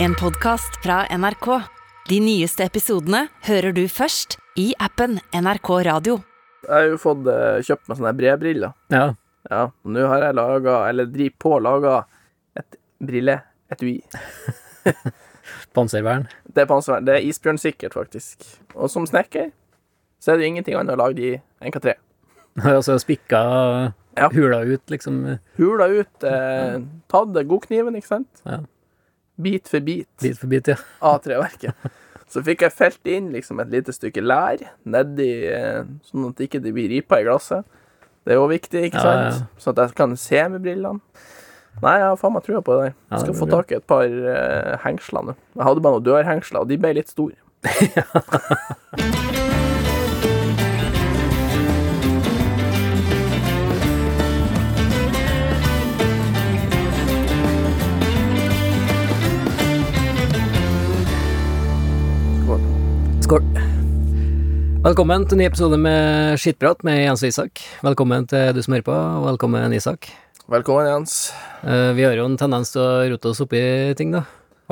En podkast fra NRK. De nyeste episodene hører du først i appen NRK Radio. Jeg har jo fått eh, kjøpt meg sånne bredbriller. Ja. Ja, og nå har jeg laga, eller driver på å lage, et brilleetui. Panservern. Det er panservern. Det er isbjørnsikkert, faktisk. Og som snekker så er det jo ingenting annet å lage de enn hva tre. Altså spikka Ja. hula ut, liksom. Hula ut, eh, tatt godkniven, ikke sant? Ja. Bit for bit Bit for bit, ja. av treverket. Så fikk jeg felt inn liksom et lite stykke lær nedi, eh, sånn at det ikke blir ripa i glasset. Det er jo viktig, ikke Ja, sant? ja. Sånn at jeg kan se med brillene. Nei, jeg har faen meg trua på det der. Jeg skal det få tak i et par uh, hengsler nå. Jeg hadde bare noen dørhengsler, og de ble litt store. Velkommen til en ny episode med Skittprat med Jens og Isak. Velkommen til du som hører på, og velkommen, Isak. Velkommen, Jens. Eh, vi har jo en tendens til å rote oss oppi ting, da.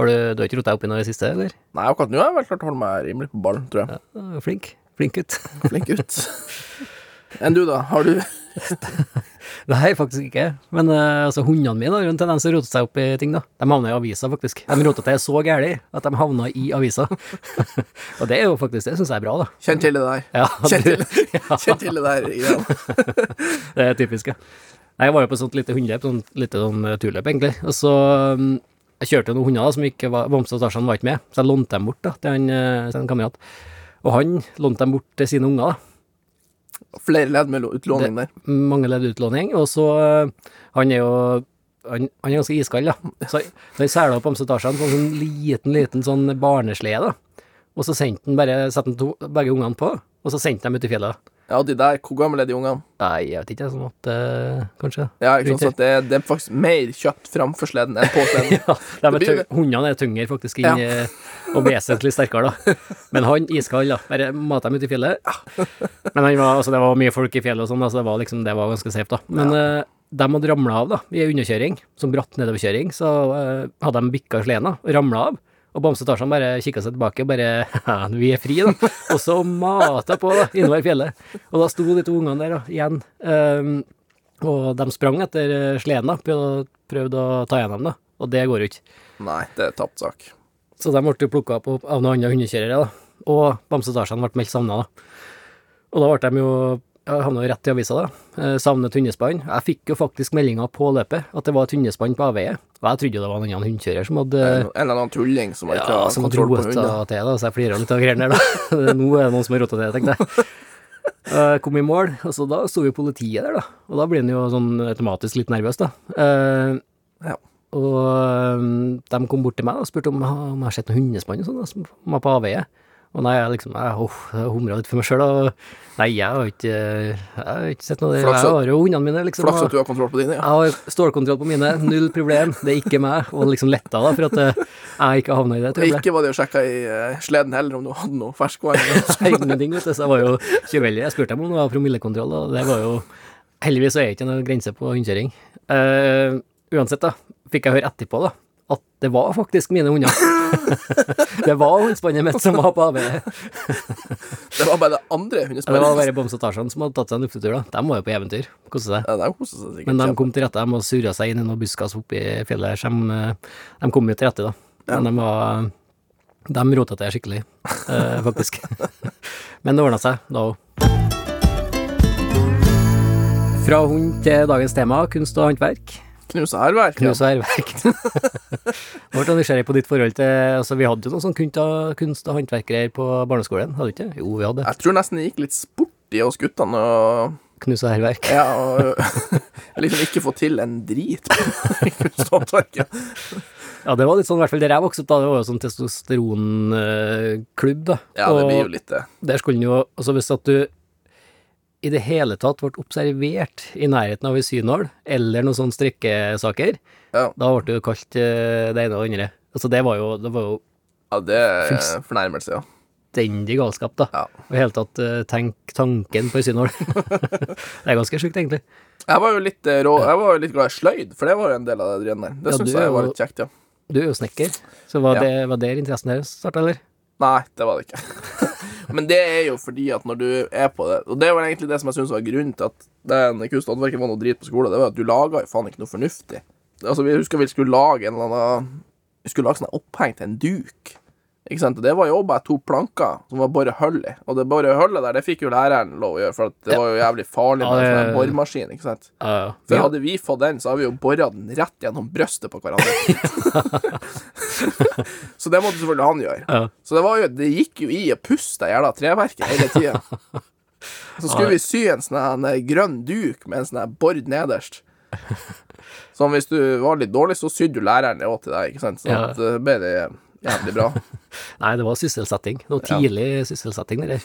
Har du, du har ikke rota deg oppi noe i det siste, eller? Nei, akkurat nå har jeg vel klart å holde meg rimelig på ballen, tror jeg. Ja, flink. Flink gutt. Flink gutt. Enn du, da? Har du Nei, faktisk ikke. Men uh, altså, hundene mine har jo en tendens til å rote seg opp i ting, da. De havna i avisa, faktisk. De rota til så gæli at de havna i avisa. og det er jo faktisk, det syns jeg er bra, da. Kjenn til det der. Ja, Kjenn til, kjenn til det der det er typisk, ja. Nei, Jeg var jo på et sånt lite hundeløp, sånn lite sånn eh, turløp, egentlig. Og så um, Jeg kjørte noen hunder da, som ikke var Bamse og Tarzan var ikke med, så jeg lånte dem bort da, til en, til en kamerat. Og han lånte dem bort til sine unger, da. Flere ledd med utlåning der. mange ledd utlåning, og så øh, Han er jo han, han er ganske iskald, da. Så han sela opp Amstetasjen på en sånn liten, liten sånn barneslede. Og så sendte han bare han to, begge ungene på, og så sendte de ut i fjellet. Ja, de der, hvor gamle er de ungene? Nei, jeg vet ikke, sånn at øh, Kanskje. Ja, ikke sant, så det, det er faktisk mer kjøtt framfor sleden enn på sleden. Ja, de er tyng- hundene er tyngre faktisk inn, ja. og vesentlig sterkere, da. Men han iskald, da. Bare mata dem ut i fjellet. Men han var, altså, det var mye folk i fjellet og sånn, altså, det var liksom, det var ganske safe, da. Men eh, de hadde ramla av, da, i underkjøring, som bratt nedoverkjøring, så eh, hadde de bikka sleden, og ramla av. Og Bamse Tarzan bare kikka seg tilbake og bare ja, Vi er fri, da. Og så mata på da, innover fjellet. Og da sto de to ungene der da, igjen. Um, og de sprang etter eh, sleden, da, prøvde, prøvde å ta igjen dem, da. Og det går jo ikke. Nei, det er tapt sak. Så de ble plukka opp av noen andre hundekjørere, da. Og Bamse Tarzan ble meldt savna, da. Og da ble de jo jeg havna jo rett i avisa, da. Eh, Savnet hundespann. Jeg fikk jo faktisk meldinga på løpet at det var et hundespann på avveie. Og jeg trodde jo det var en annen hundekjører som hadde En eller annen tulling som ikke ja, som hadde rota til, da, så jeg flirer litt av greiene der, da. Nå er det noen som har rota til, tenkte jeg. Jeg kom i mål, og så da sto jo politiet der, da. Og da blir en jo sånn automatisk litt nervøs, da. Eh, Ja. Og eh, de kom bort til meg og spurte om, om jeg har sett noen hundespann og sånn, som var på avveie. Og nei, jeg liksom Jeg, oh, jeg humra litt for meg sjøl, nei, jeg har ikke Jeg har ikke sett noe. Jeg det. Jeg har jo hundene mine, liksom. Flaks at du har kontroll på dine, ja. jeg har stålkontroll på mine, null problem, det er ikke meg, og liksom letta da, for at eh, jeg ikke havna i det tror trøbbelet. ikke var det å sjekke i eh, sleden heller om du hadde noe ferskvann. Ingenting, vet du, så jeg var jo kjøveldig. Jeg spurte dem om det var promillekontroll, og det var jo Heldigvis er det ikke noe grense på hundekjøring. Uh, uansett, da, fikk jeg høre etterpå, da, at det var faktisk mine hunder. det var hundspannet mitt som var på avveie. Det var bare det andre Det var bare Boms og Tarzan som hadde tatt seg en luftetur, da. De var jo på eventyr, koste seg. Ja, de koste seg sikkert. Men de kom til rette, de og surra seg inn i noen buskas oppi fjellet her, de, eh, de kom jo til rette, da. Men de var De rota til skikkelig, eh, faktisk. Men det ordna seg da òg. Fra hund til dagens tema, kunst og håndverk. Knus og hærverk. Ja. Knus og håndverk. Nå ble jeg nysgjerrig på ditt forhold til Altså, vi hadde jo noen sånn kunst- og- kunst- og håndverkgreier på barneskolen, hadde vi ikke? Jo, vi hadde. Jeg tror nesten det gikk litt sport i oss guttene å Knuse hærverk. ja, og, liksom ikke få til en drit på kunsthåndverket. Ja, det var litt sånn, i hvert fall der jeg vokste opp, da. Det var jo sånn testosteronklubb, da. Ja, det blir jo litt det. Der skulle jo Altså, hvis at du i det hele tatt ble observert i nærheten av ei synål, eller noen sånne strikkesaker, Ja. da ble det jo kalt eh, det ene og det andre. Altså, det var jo, det var jo Ja, det er fornærmelse, ja. fullstendig galskap, da. Ja. Og i hele tatt eh, tenk tanken på ei synål. det er ganske sjukt, egentlig. Jeg var jo litt eh, rå Jeg var jo litt glad i sløyd, for det var jo en del av det driven der. Det Ja, syns jeg var litt kjekt, ja. Du er jo snekker, så var, Ja. det, var der interessen deres starta, eller? Nei, det var det ikke. Men det er jo fordi at når du er på det Og det var egentlig det som jeg syns var grunnen til at den kunst- og håndverket var noe drit på skolen, det var at du laga jo faen ikke noe fornuftig. Altså, vi husker vi skulle lage en eller annen Vi skulle lage sånn til en duk. Ikke sant? Det var jo bare to planker som var bare hull i. Og det bare hullet der, det fikk jo læreren lov å gjøre, for det var jo jævlig farlig med en sånn boremaskin, ikke sant. Ja, ja. For hadde vi fått den, så hadde vi jo bora den rett gjennom brøstet på hverandre. så det måtte selvfølgelig han gjøre. Ja. Så det var jo Det gikk jo i å puste det jævla treverket hele tida. Så skulle vi sy en sånn grønn duk med en sånn bord nederst. Som hvis du var litt dårlig, så sydde du læreren det òg til deg, ikke sant. Så det ble det jævlig bra. Nei, det var sysselsetting. Noe tidlig Ja. sysselsetting, det der.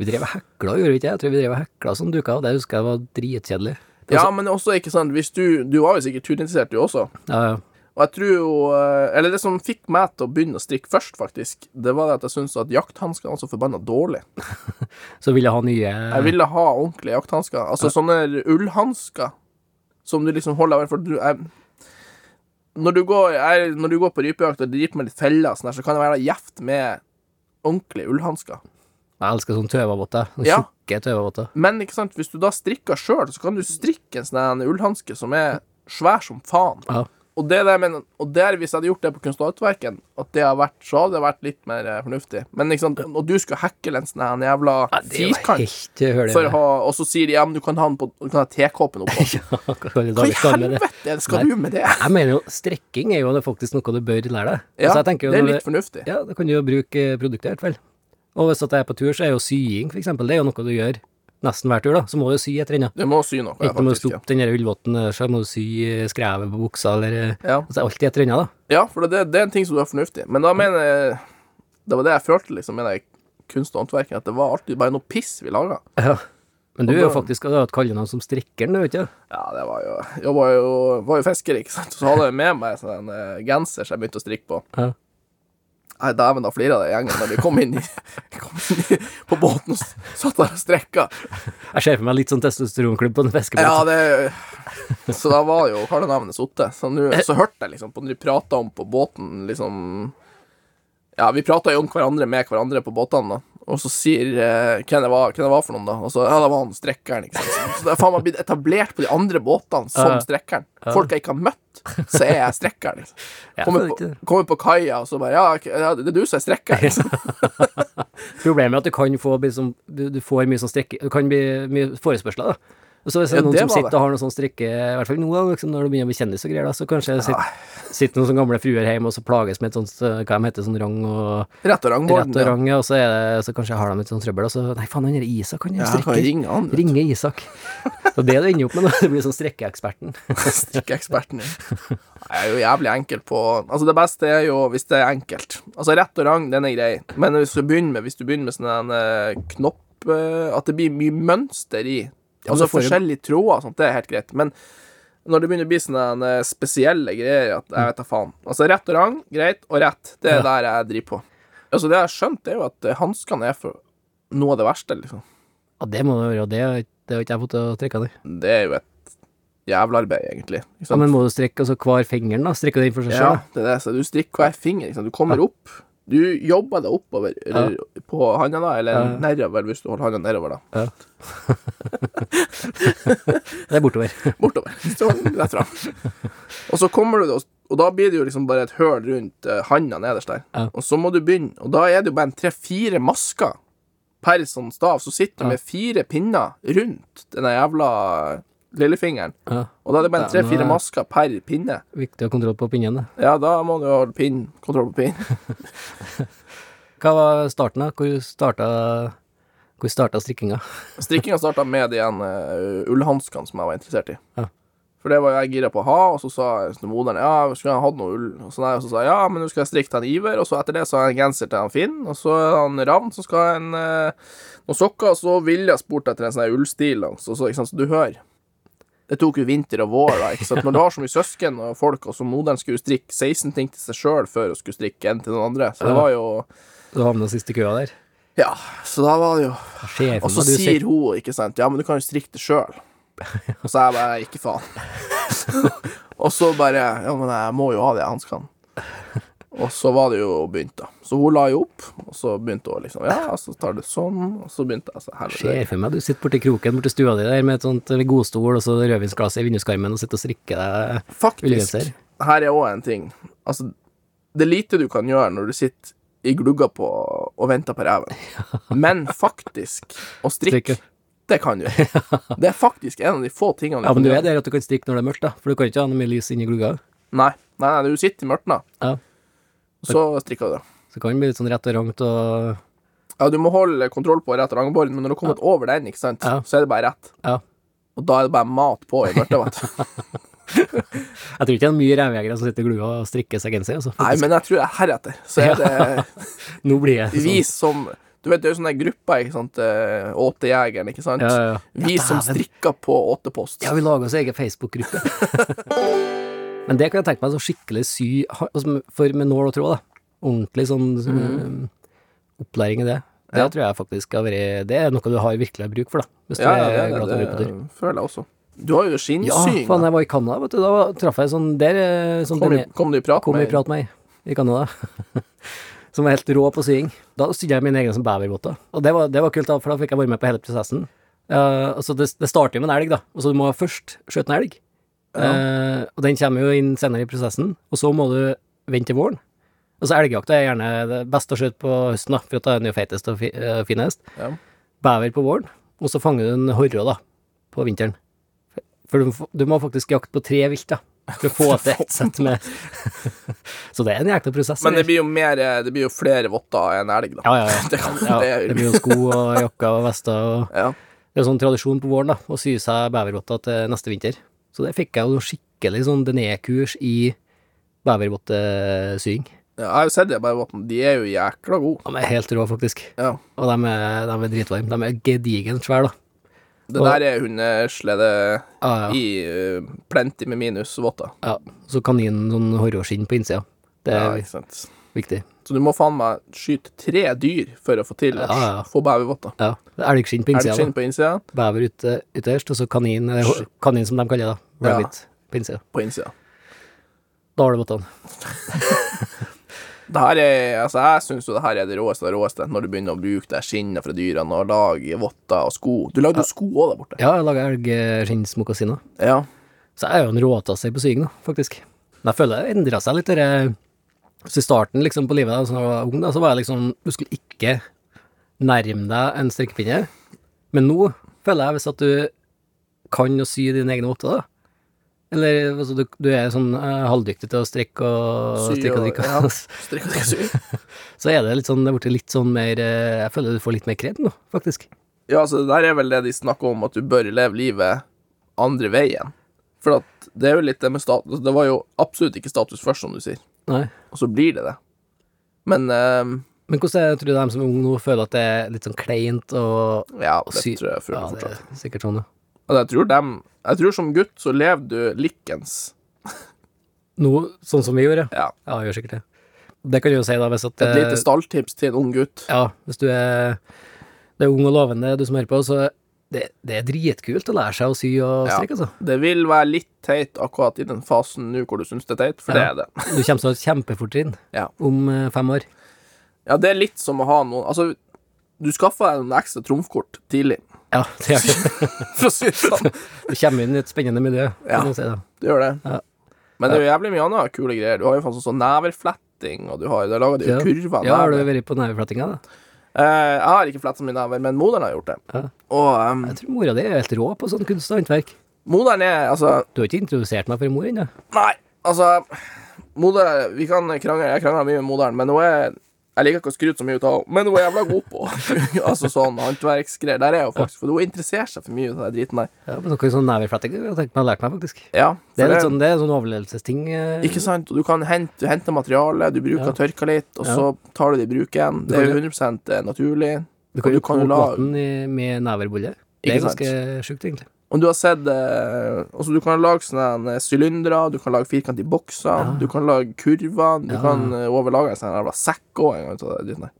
Vi drev og hekla, gjorde vi ikke? Jeg tror vi drev og hekla sånn duker, og det husker jeg var dritkjedelig. Var Ja, men også, ikke sant, hvis du Du var jo sikkert turinteressert, du også. Ja, ja. Og jeg tror jo eh, Eller det som fikk meg til å begynne å strikke først, faktisk, det var det at jeg syntes at jakthansker var så forbanna dårlig. Så ville jeg ha nye Jeg ville ha ordentlige jakthansker. Altså sånne ullhansker som du liksom holder for du, jeg, når, du går, jeg, når du går på rypejakt og driver med litt feller, sånn her, så kan det være gjevt med ordentlige ullhansker. Jeg elsker sånn tøvervotter. Sånne Ja. Tjukke. Men ikke sant, hvis du da strikker sjøl, så kan du strikke en sånn ullhanske som er svær som faen. Ja. Og det der, men, og der, hvis jeg hadde gjort det på kunst- og håndverken, at det har vært, så hadde det vært litt mer eh, fornuftig. Men ikke sant, og du skulle hekle en sånn jævla Ja, firkant, og så sier de ja, men du kan ha den på, du kan ha tekoppen oppå. Hva i helvete skal Nei. du med det? Jeg mener jo, strekking er jo faktisk noe du bør lære deg. Ja, Altså, jo det er litt fornuftig. Ja, da kan du jo bruke produktet, i hvert fall. Og hvis at jeg er på tur, så er jo sying, for eksempel, det er jo noe du gjør nesten hver tur, da. Så må du sy et eller annet. Du må sy noe, ja, Enten må du stoppe den der ullvotten, så må du sy eh, skrevet på buksa, eller eh, Ja. Altså alltid et eller annet, da. Ja, for det, det er en ting som du har fornuftig. Men da mener jeg Det var det jeg følte liksom med den kunst- og håndverken, at det var alltid bare noe piss vi laga. Men du er jo faktisk du har et kallenavn som strikkeren, du, vet ikke? Ja, det var jo Jeg var jo, var jo fisker, ikke sant. Så hadde jeg med meg sånn en eh, genser som jeg begynte å strikke på. Ja. Nei, dæven, da flira det i gjengen da vi kom inn, i, kom inn i, på båten og satt der og strekka. Jeg ser for meg litt sånn testosteronklubb på en fiskebåt. Ja, det Så da var jo kallenavnet Sotte. Så, nu, så hørte jeg liksom på når de prata om på båten, liksom Ja, vi prata jo om hverandre med hverandre på båtene, da. Og så sier eh, hvem det var, hvem det var for noen, da. Og så ja, det var han strekkeren, ikke sant. Så det er faen meg blitt etablert på de andre båtene som strekkeren. Folk jeg ikke har møtt, så er jeg strekkeren, liksom. Kommer på, kommer på kaia, og så bare ja, det er du som er strekkeren. Liksom. Problemet er at du kan få liksom, du, du får mye sånn strekke Du kan bli mye forespørsler, da. Og så hvis det Ja, er noen det som sitter det. og har noe sånn strikke I hvert fall nå, liksom, når du begynner å bli kjendis og greier, da, så kanskje ja. sitter, sitter noen sånne gamle fruer hjemme og så plages med et sånt eh, Hva de heter sånn rang og Rett og rang, rett og rang, ja, og så, er det, så kanskje har de et sånt trøbbel, og så Nei, faen, han der Isak, han er Ja, ringe han. Ringe Isak. Og det du ender opp med, nå, du blir sånn strekkeeksperten. Strikkeeksperten ja. Jeg er jo jævlig enkel på Altså, det beste er jo hvis det er enkelt. Altså, rett og rang, den er grei. Men hvis du begynner med, hvis du begynner med sånn eh, knopp eh, At det blir mye mønster i Ja, Altså får forskjellige tråder og sånt, det er helt greit. Men når det begynner å bli sånne eh, spesielle greier, at jeg vet da faen. Altså, rett og rang, greit, og rett. Det er Ja. der jeg driver på. Altså, det jeg har skjønt, er jo at eh, hanskene er for noe av det verste, liksom. Ja, det må det være, og det har ikke- det har ikke jeg fått å trekke ned. Det er jo et jævla arbeid, egentlig. Ja, men må du strekke altså hver fingeren, da? Strikke du den for seg Ja, sjøl? det er det. Så du strikker hver finger. Liksom. Du kommer opp. Du jobber deg oppover eller på handa, da, eller Ja. nedover hvis du holder handa nedover, da. Ja. det er bortover. Bortover. Sånn, rett fram. Og så kommer du, og- da blir det jo liksom bare et høl rundt uh, handa nederst der. Ja. Og så må du begynne, og da er det jo bare en tre-fire masker per sånn stav. Så sitter du Ja. med fire pinner rundt den jævla lillefingeren. Ja. Og da er det bare tre-fire er- masker per pinne. Viktig å ha kontroll på pinnen. det. Ja, da må du holde pinn, kontroll på pinn. Hva var starten, da? Hvor starta, hvor starta strikkinga? Strikkinga starta med de uh, ullhanskene som jeg var interessert i. Ja. For det var jeg gira på å ha, og så sa moderen ja, skulle jeg hatt noe ull. Og så, der, og så sa jeg ja, men nå skal jeg strikke til han Iver, og så etter det så har jeg en genser til han Finn, og så er han Ravn så skal ha en uh, noen sokker, og så ville jeg spurt etter en sånn ullstillongs, så, så, så du hører. Det tok jo vinter og vår, da, ikke sant. Når du har så mye søsken og folk, og så moderen skulle strikke 16 ting til seg sjøl før hun skulle strikke en til noen andre, så det var jo Du havna sist i køa der. Ja, så da var det jo og så sier ser... hun, ikke sant, ja, men du kan jo strikke det sjøl. Og så er jeg bare, ikke faen. og så bare, ja, men jeg må jo ha de hanskene. Og så var det jo begynt, da. Så hun la jo opp, og så begynte hun liksom Ja, så tar du sånn, og så begynte jeg så her. Ser for meg du sitter borti kroken borti stua di der med et sånt godstol og så rødvinsglass i vinduskarmen og sitter og strikker deg Faktisk, her er òg en ting. Altså, det er lite du kan gjøre når du sitter i glugga på og venter på reven. Men faktisk, å strikke, det kan du. Det er faktisk en av de få tingene Ja, men kan du er der at du kan strikke når det er mørkt, da, for du kan ikke ha noe mye lys inni glugga. Nei, nei, nei, du sitter i mørket, Ja. Så strikker du det. Så kan det bli litt sånn rett og rangt og Ja, du må holde kontroll på rett og rangbåren, men når du har kommet over den, ikke sant, Ja. så er det bare rett. Ja. Og da er det bare mat på i mørket, vet du. Jeg tror ikke det er mye revejegere som sitter i glua og strikker seg genser, altså. Nei, men jeg tror det er heretter. Så er det Nå blir jeg sånn. vi som Du vet, det er jo sånne grupper, ikke sant. eh, Åtejegeren, ikke sant. Ja, ja, ja. Vi som strikker på åtepost. Ja, vi lager oss egen Facebook-gruppe. Men det kan jeg tenke meg så skikkelig sy altså, For med nål og tråd, da. Ordentlig sånn eh, opplæring i det. Det Ja. tror jeg faktisk har vært Det er noe du har virkelig bruk for, da. Hvis Ja, du er ja, glad til å være på tur. føler jeg også. Du har jo Ja, skinnsying. faen, jeg var i Canada, vet du. Da traff jeg sånn Der eh, sånn kom, denne- kom du i prat kom i med prat med ei i Canada. som var helt rå på sying. Da sydde jeg mine egne som bevervotter. Og det var, det var kult, da, for da fikk jeg være med på hele prosessen. Uh, altså det, det starter jo med en elg, da. Og så du må først skjøte en elg. Eh, og den kommer jo inn senere i prosessen. Og så må du vente til våren. Og så elgjakta er gjerne det beste å skyte på høsten, da, for at da er den jo feitest og fi, eh, finest. Ja. Bever på våren, og så fanger du en horre, da, på vinteren. For du, må du må faktisk jakte på tre vilt, da, for å få til ett sett med Så det er en jækla prosess. Men det blir jo mer eh, Det blir jo flere votter enn elg, da. Ja, ja, ja. Det, kan, ja det, er det blir jo sko og jakker og vester og ja. Det er jo sånn tradisjon på våren, da, å sy seg bevervotter til neste vinter. Så det fikk jeg jo skikkelig sånn Dené-kurs i bevervottesying. ja, jeg har jo sett det bare vottene. De er jo jækla gode. De er helt rå, faktisk. Ja. Og de er, de er dritvarme. De er gedigent svære, da. Det Og- der er hundeslede Ja, ja. i uh, plenty med minusvotter. ja. Så kaninen sånn horrorskinn på innsida. Det Ja, er ikke sant. Viktig. Så du må faen meg skyte tre dyr for å få til å Ja, ja. få bevervotter. Ja. Elgskinn på innsida. Elgskinn på innsida, Bever ute, ytterst, og så kanin, eller kanin som de kaller det, Rabbit Ja. På innsida. på innsida. Da har du vottene. Det her er, altså Jeg syns jo det her er det råeste av det råeste, når du begynner å bruke det skinnet fra dyrene og lage votter og sko. Du lagde jo sko òg der borte. Ja, jeg lager elgskinnsmokasiner. Ja. Så jeg er jo en råtasser på sygen, faktisk. Men jeg føler det endra seg litt, det Så i starten liksom på livet, da jeg var ung, da, så var jeg liksom Du skulle ikke nærme deg en strikkepinne. Men nå føler jeg hvis at du kan å sy dine egne votter, da. Eller altså, du, du er sånn uh, halvdyktig til å strikke og strikke og og- drikke. ja. Strikk og sy. så er det litt sånn, det er blitt litt sånn mer eh, Jeg føler du får litt mer kred nå, faktisk. Ja, altså, det der er vel det de snakker om, at du bør leve livet andre veien. For at det er jo litt det med status Det var jo absolutt ikke status først, som du sier. Nei. Og så blir det det. Men ehm, Men hvordan er tror du de som er unge nå føler at det er litt sånn kleint og ja, det sy- tror jeg Ja, føler det fortsatt. er sikkert sånn, ja. Altså, jeg tror dem Jeg tror som gutt så lever du likens. Noe sånn som vi gjorde, Ja. ja, jeg gjør sikkert det. Det kan du jo si, da, hvis at Et eh, lite stalltips til en ung gutt. Ja, hvis du er, det er ung og lovende, du som hører på, så det, det er dritkult å lære seg å sy og Ja. strikke, altså. Det vil være litt teit akkurat i den fasen nå hvor du syns det er teit, for Ja. det er det. Du kommer til å ha et kjempefortrinn Ja. om eh, fem år. Ja, det er litt som å ha noen Altså, du skaffer deg noen ekstra trumfkort tidlig, Ja, det gjør det. for å si det sånn. Du kommer inn i et spennende miljø, Ja. kan du si. det. Du gjør det. Ja. Men det er jo jævlig mye annet kule greier. Du har jo faktisk sånn neverfletting, og du har har laga de Ja. kurver Ja, har du vært på neverflettinga, da? Eh, jeg har ikke fletta mine never, men moderen har gjort det. Ja. Og um, Jeg tror mora di er helt rå på sånn kunst og håndverk. moderen er altså Du har ikke introdusert meg for mor ennå? Nei, altså Moder Vi kan krangle, jeg krangler mye med moderen, men hun er Jeg liker ikke å skryte så mye ut av henne, men hun er jævla god på Altså sånn håndverksgreier. Der er hun faktisk, for hun interesserer seg for mye av den driten der. Ja, men noe sånn nevefletting jeg har jeg lært meg, faktisk. Ja, Det er litt sånn, det er sånn overlevelsesting. eh, Ikke sant? Og du kan hente, du henter materiale, du bruker Ja. tørka litt, og Ja. så tar du det i bruk igjen. Det er jo 100% naturlig. Du kan jo du kan koke vann med neverbolle. Det er ganske sjukt, egentlig. Om du har sett eh, Altså, du kan lage sånne sylindere, du kan lage firkantige bokser, Ja. du kan lage kurver, du Ja. kan eh, overlage en sånn jævla sekk òg.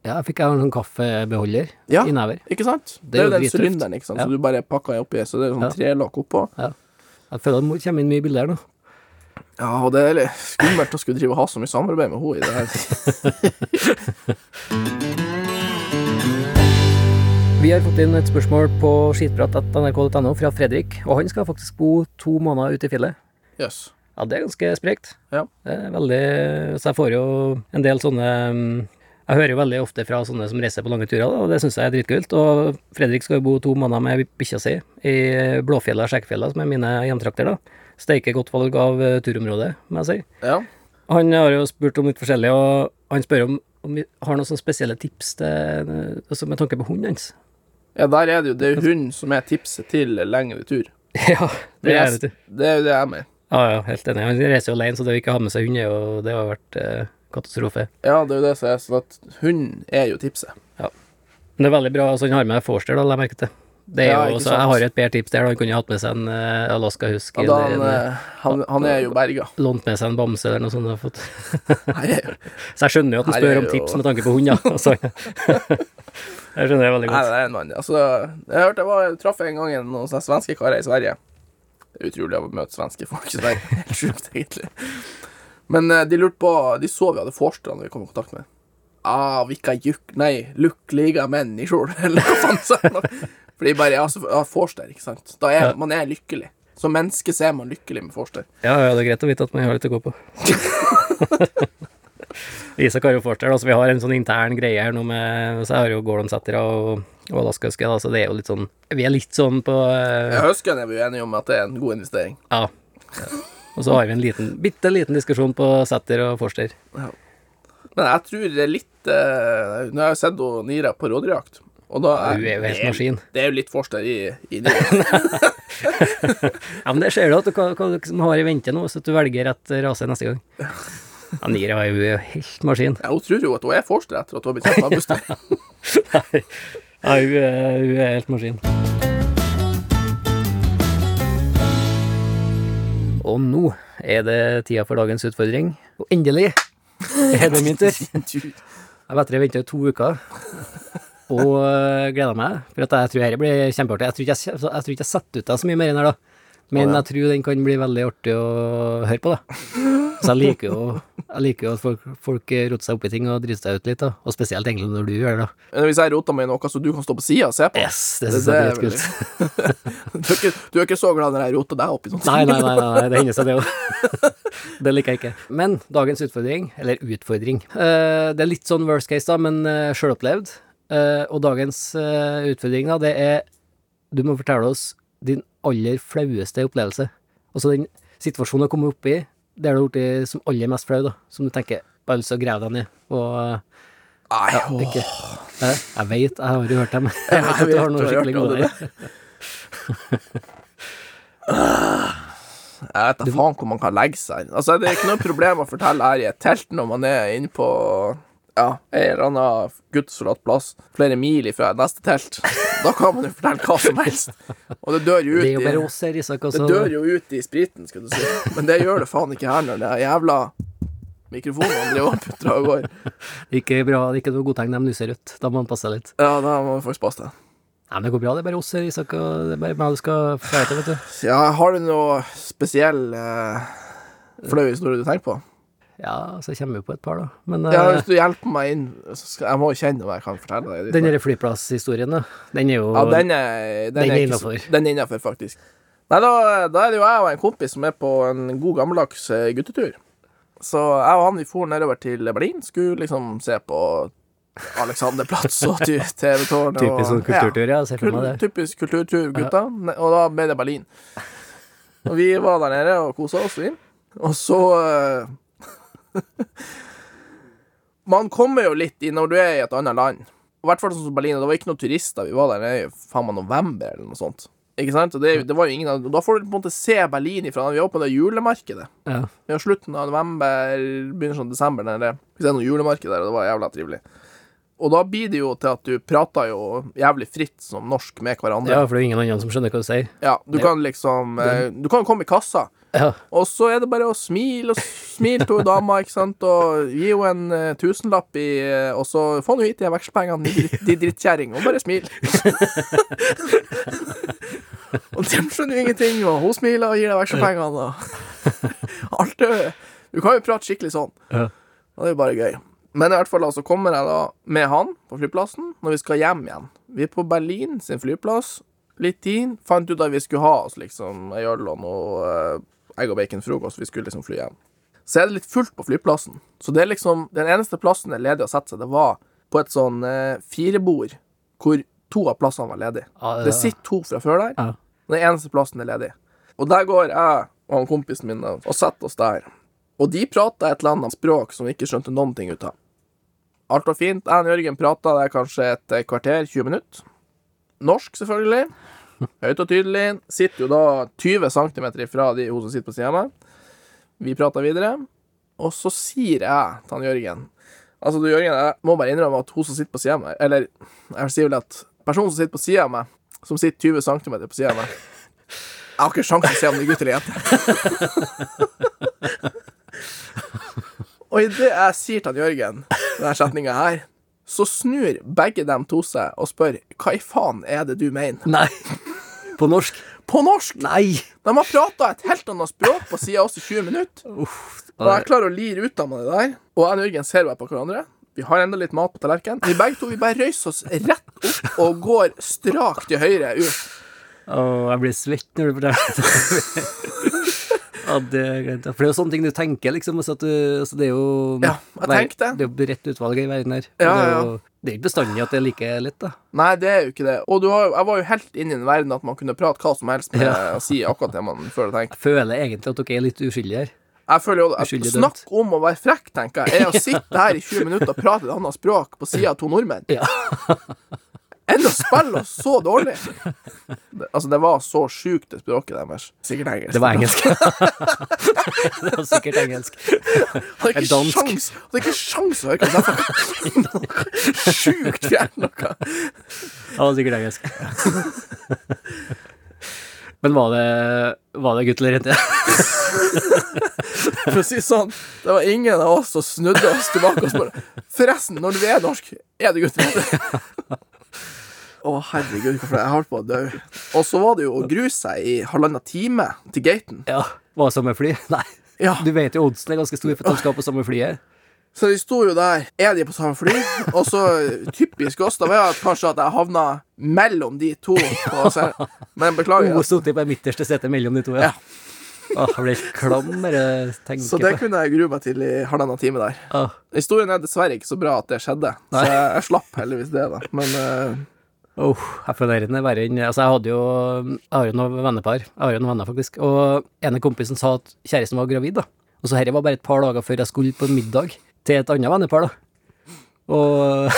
Ja, jeg fikk jeg en sånn kaffebeholder Ja. i never. Ikke sant? Det, Det er jo den sylinderen, ikke sant, Ja. så du bare pakker oppi, så det er sånn Ja. trelokk oppå. Jeg føler det kommer inn mye bilder nå. Ja, og det er skummelt å skulle drive og ha så mye samarbeid med henne i det her. Vi har fått inn et spørsmål på skitprat.nrk.no fra Fredrik, og han skal faktisk bo to måneder ute i fjellet. Yes. Ja, det er ganske sprekt. Ja. Det er veldig Så jeg får jo en del sånne Jeg hører jo veldig ofte fra sånne som reiser på lange turer, og det syns jeg er dritkult. Og Fredrik skal jo bo to måneder med bikkja si i Blåfjella og Skjeggfjella, som er mine hjemtrakter, da. Steike godt valg av eh, turområde, må jeg si. Ja. Han har jo spurt om litt forskjellig, og han spør om, om vi har noen sånne spesielle tips til, altså med tanke på hunden hans. Ja, der er det jo Det er jo hun som er tipset til lengre tur. Ja, det er det. Det er jo det jeg mener. Ja, ja, helt enig. Han reiser jo alene, så det å ikke ha med seg hund, er jo- det har vært eh, katastrofe. Ja, det er jo det som er sånn at hun er jo tipset. Ja. Men det er veldig bra, altså han har med Forster, da, la jeg merke til. Det er Ja, jo så jeg har et bedre tips der, han kunne hatt med seg en uh, Alaska Husky, Ja, han, eh, han, han er jo berga. lånt med seg en bamse eller noe sånt. Så jeg skjønner jo at han spør om tips med tanke på hund, ja. Altså, jeg skjønner det veldig godt. Nei, det er en mann. Altså, jeg hørte jeg var, jeg traff en gang en- noen sånne svenske karer i Sverige. Det er utrolig å møte svenske folk i Sverige. Helt sjukt, egentlig. Men eh, de lurte på De så vi hadde Forster vi kom i kontakt med Ah, vilka juk... Nei, lyckliga människor, eller hva faen sa han? Fordi bare ja, så, ja, Forster, ikke sant. Da er Ja. man er lykkelig. Som menneske så er man lykkelig med Forster. Ja, ja, det er greit å vite at man har litt å gå på. Isak har jo Forster, altså vi har en sånn intern greie her nå med Så jeg har jo Gordon-settere og, og Alaska Husky, da, så det er jo litt sånn Vi er litt sånn på uh... Ja, Huskyen er vi jo enige om at det er en god investering. Ja. Og så har vi en liten, bitte liten diskusjon på setter og forster. Men jeg tror det er litt uh, Nå har jeg sett Nira på rådyrjakt, og da Hun er jo helt det maskin. Det er jo litt Forster i, i det. Ja, men det ser du at du hva, hva har i vente nå, så du velger rett rase neste gang. Ja, Nira er jo helt maskin. Ja, hun tror jo at hun er Forster etter at hun har blitt tatt av bussen. Nei, ja, hun, er, hun er helt maskin. Og nå er det tida for dagens utfordring. Og endelig er det min tur. Jeg vet dere venter to uker. Og øh, gleder meg, for at jeg tror dette blir kjempeartig. Jeg tror ikke jeg, jeg, tror ikke jeg setter ut deg så mye mer enn her, da. Men oh, ja. jeg tror den kan bli veldig artig å høre på, da. Så jeg liker jo, jeg liker jo at folk, folk roter seg opp i ting og driter seg ut litt, da. Og spesielt egentlig når du gjør det, da. Hvis jeg roter meg i noe så du kan stå på sida og se på Yes, det syns jeg er dritkult. du, er ikke, du er ikke så glad når jeg roter deg opp i sånt? Nei, nei, nei, nei, det hender seg det òg. Det liker jeg ikke. Men dagens utfordring, eller utfordring eh, Det er litt sånn worst case, da, men uh, sjølopplevd. Eh, og dagens eh, utfordring, da, det er Du må fortelle oss din aller flaueste opplevelse. Altså den situasjonen du har kommet opp i, der du har blitt som aller mest flau, da. Som du tenker bare lyst til å grave deg ned. Og Nei, ja, åh. ikke Jeg, jeg vet, jeg har jo hørt dem. Jeg vet at du har noe skikkelig gode Jeg vet da faen hvor man kan legge seg. Altså, Det er ikke noe problem å fortelle her i et telt når man er inne på ja, en eller annen gudsforlatt plass flere mil ifra neste telt. Da kan man jo fortelle hva som helst. Og det dør jo ut i Isak. Det Altså. dør jo ut i spriten, skal du si. Men det gjør det faen ikke her når det er jævla mikrofonene driver og putter av gårde. Ikke bra, det er ikke noe godtegn, de lyser rødt. Da må man passe litt. Ja, da må man faktisk passe seg. Nei, men det går bra, det er bare oss Isak, og det er bare meg du skal få til, vet du. Ja, har du noe spesiell eh, flau historie du tenker på? Ja, så kommer vi på et par, da. Men Ja, eh, hvis du hjelper meg inn så skal, Jeg må jo kjenne hva jeg kan fortelle deg. den der flyplasshistorien, da, den er jo ja, den er, den den er ikke innenfor. Den er innafor, faktisk. Nei, da, da er det jo jeg og en kompis som er på en god gammeldags eh, guttetur. Så jeg og han vi for nedover til Berlin, skulle liksom se på Alexanderplatz og TV-tårnet. typisk sånn kulturtur, ja. Se Kul, det. typisk kulturtur, gutta. Ja. Og da ble det Berlin. Og vi var der nede og kosa oss, vi. Og så eh, Man kommer jo litt i når du er i et annet land. I hvert fall sånn som Berlin. Det var ikke noen turister. Vi var der i faen meg november eller noe sånt. Ikke sant? Det, det var jo ingen Da får du på en måte se Berlin ifra. Vi var på det julemarkedet. Ja. Vi har slutten av november, begynnelsen av desember der det er noe julemarked der, og det var jævla trivelig. Og da blir det jo til at du prater jo jævlig fritt som norsk med hverandre. ja, for det er ingen andre som skjønner hva du sier. Ja, du kan liksom eh, Du kan komme i kassa, Ja. og så er det bare å smile og smile til dama, ikke sant, og gi henne en eh, tusenlapp i eh, Og så få nå hit de vekselpengene, de, dritt- de drittkjerring, og bare smil. Og de skjønner jo ingenting, og hun smiler og gir deg vekslepengene, og alt det Du kan jo prate skikkelig sånn. Ja. Og det er jo bare gøy. Men i hvert fall da, så kommer jeg da med han på flyplassen når vi skal hjem igjen. Vi er på Berlin sin flyplass. Litt tid. Fant ut at vi skulle ha oss liksom ei øl og noe eh, egg og bacon-frokost. Vi skulle liksom fly hjem. Så er det litt fullt på flyplassen. Så det er liksom den eneste plassen det er ledig å sette seg, det var på et sånn eh, firebord hvor to av plassene var ledige. Ja, Det sitter to fra før der. Ja. Den eneste plassen er ledig. Og der går jeg og han kompisen min og setter oss der. Og de prata et eller annet språk som vi ikke skjønte noen ting ut av. Alt var fint. Jeg og Jørgen prata der kanskje et eh, kvarter, 20 minutter. Norsk, selvfølgelig. Høyt og tydelig. Sitter jo da 20 cm ifra de hun som sitter på sida av meg. Vi prater videre. Og så sier jeg til han Jørgen Altså, du, Jørgen, jeg må bare innrømme at hun som sitter på sida av meg Eller jeg vil si vel at personen som sitter på sida av meg, som sitter 20 cm på sida av meg Jeg har ikke sjanse til å se om det er gutt eller jente. Og idet jeg sier til han Jørgen denne setninga her, så snur begge dem to seg og spør hva i faen er det du mener? Nei. På norsk? På norsk! Nei! De har prata et helt annet språk på sida av oss i 20 minutter. Uff. Og jeg klarer å lire ut av meg det der. Og jeg og Jørgen ser bare på hverandre. Vi har enda litt mat på tallerkenen. Vi begge to vi bare røyser oss rett opp og går strakt til høyre ut. Åh, jeg blir svett når du forteller det. Ja, det glemte jeg. For det er jo sånne ting du tenker, liksom. Altså du, altså det er jo Ja, Nei, tenkte. Det er jo bredt utvalg i verden her. Ja, det, er jo, det er ikke bestandig at det er like lett, da. Nei, det er jo ikke det. Og du har, jeg var jo helt inne i den verden at man kunne prate hva som helst med å si akkurat det man føler og tenker. Jeg føler egentlig at dere er litt uskyldige her. Jeg føler jo at Snakk om å være frekk, tenker jeg. Er å sitte her i 20 minutter og prate et annet språk på sida av to nordmenn. Ja. Enn spiller så dårlig. Det, altså, det var så sjukt, det språket deres. Sikkert engelsk. Det var engelsk. det var sikkert engelsk. Hadde ikke dansk. sjans Hadde ikke sjans å høre hva de sa! Sjukt fjernt noe. Det var sikkert engelsk. Men var det, var det gutt eller jente? For å si sånn, det var ingen av oss som snudde oss tilbake og spurte Forresten, når du er norsk, er du gutt eller jente? Å, herregud, hvorfor jeg holdt på å dø. Og så var det jo å grue seg i halvannen time til gaten. Ja. Var det samme fly? Nei. Ja, Du vet jo oddsen er ganske stor for at de skal på samme flyet. Så de sto jo der, er de på samme fly? Og så typisk oss, da var det kanskje at jeg havna mellom de to. Men beklager. Hun sto på det midterste setet mellom de to, ja. Åh, jeg ble klam bare tenke Så det på. kunne jeg grue meg til i halvannen time der. Åh. Historien er dessverre ikke så bra at det skjedde, så Nei. jeg, jeg slapp heldigvis det, da. Men eh, Åh, jeg føler den er verre enn Altså, jeg hadde jo Jeg har jo noen vennepar. Jeg har jo noen venner, faktisk. Og ene kompisen sa at kjæresten var gravid, da. Og så dette var bare et par dager før jeg skulle på middag til et annet vennepar, da. Og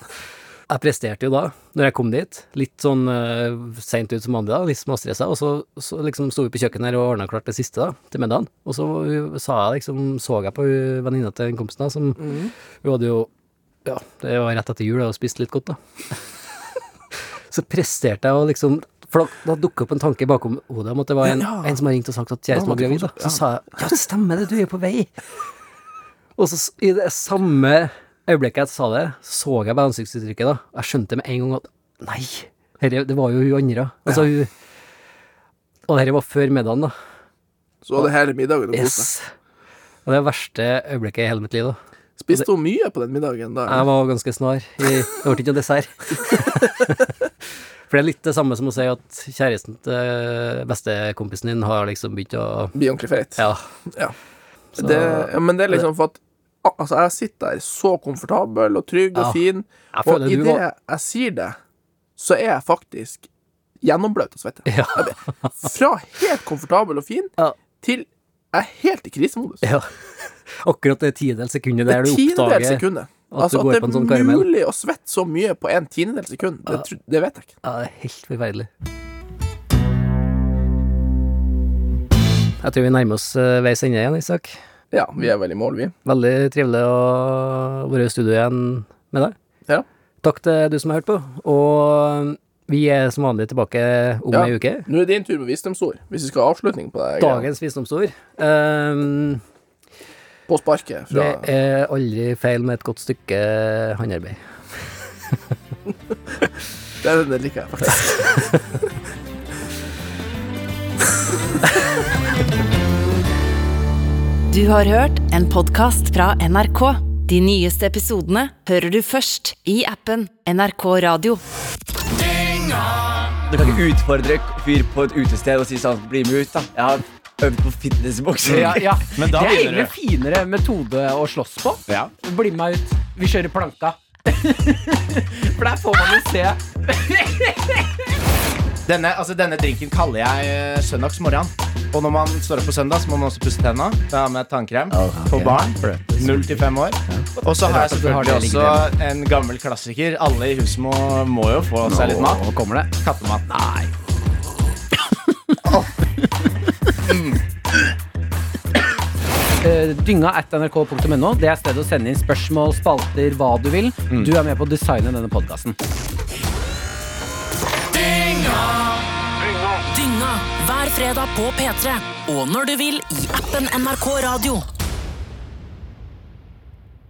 jeg presterte jo da, når jeg kom dit, litt sånn uh, seint ut som vanlig, da, litt småstressa, og så, så liksom sto vi på kjøkkenet her og ordna klart det siste, da, til middagen. Og så sa jeg liksom, så jeg på venninna til den kompisen, da, som Hun hadde jo Ja, det var rett etter jul, og spiste litt godt, da. Så presterte jeg å liksom For da, da dukka opp en tanke bakom hodet om at det var en, Ja. en som har ringt og sagt at kjæresten var gravid. Da. Så Så sa jeg ja, stemmer det, du er på vei. Og så i det samme øyeblikket jeg sa det, så jeg på ansiktsuttrykket da. Jeg skjønte med en gang at nei, herre, det var jo hun andre. Altså hun Og dette var før middagen, da. så var det hele middagen du koste. Yes. Og det er verste øyeblikket i hele mitt liv, da. Spiste hun mye på den middagen da? Jeg var ganske snar. Det ble ikke noe dessert. For det er litt det samme som å si at kjæresten til bestekompisen din har liksom begynt å Bli ordentlig feit. Ja. Ja. Det, men det er liksom for at Altså, jeg sitter der så komfortabel og trygg og Ja. fin, og idet var jeg sier det, så er jeg faktisk gjennombløt og svette. Ja. Fra helt komfortabel og fin Ja. til jeg er helt i krisemodus. ja. Akkurat det tidels sekundet der det du oppdager sekundet. At Altså, at på en det sånn er karamell. mulig å svette så mye på en tiendedel sekund, det, tro- det vet jeg ikke. Ja, det er helt forferdelig. Jeg tror vi nærmer oss eh, veis ende igjen, Isak. Ja, vi er vel i mål, vi. Veldig trivelig å være i studio igjen med deg. Ja. Takk til du som har hørt på, og vi er som vanlig tilbake om Ja. ei uke. Nå er det din tur på visdomsord, hvis vi skal ha avslutning på det. Dagens visdomsord. Um, På sparket fra det er aldri feil med et godt stykke håndarbeid. Det, det liker jeg faktisk. Du har hørt en podkast fra NRK. De nyeste episodene hører du først i appen NRK Radio. Du kan ikke utfordre fyr på et utested og si sånn Bli med ut, da. Jeg har øvd på fitnessbokser. Ja, ja. Men da det er egentlig en finere metode å slåss på. Ja. Bli med meg ut. Vi kjører planka. For der får man jo se. Denne, altså, denne drinken kaller jeg eh, søndagsmorgen. Og når man står opp på søndag, så må man også pusse tenna. Da har med tannkrem for barn. Null til fem år. Og så har jeg selvfølgelig også en gammel klassiker. Alle i huset må, må jo få seg litt mat. Nå kommer det. Kattemat. Nei. Dynga at nrk.no. Det er stedet å sende inn spørsmål, spalter, hva du vil. Du er med på å designe denne podkasten. Dynga hver fredag på P3. Og når du vil i appen NRK Radio.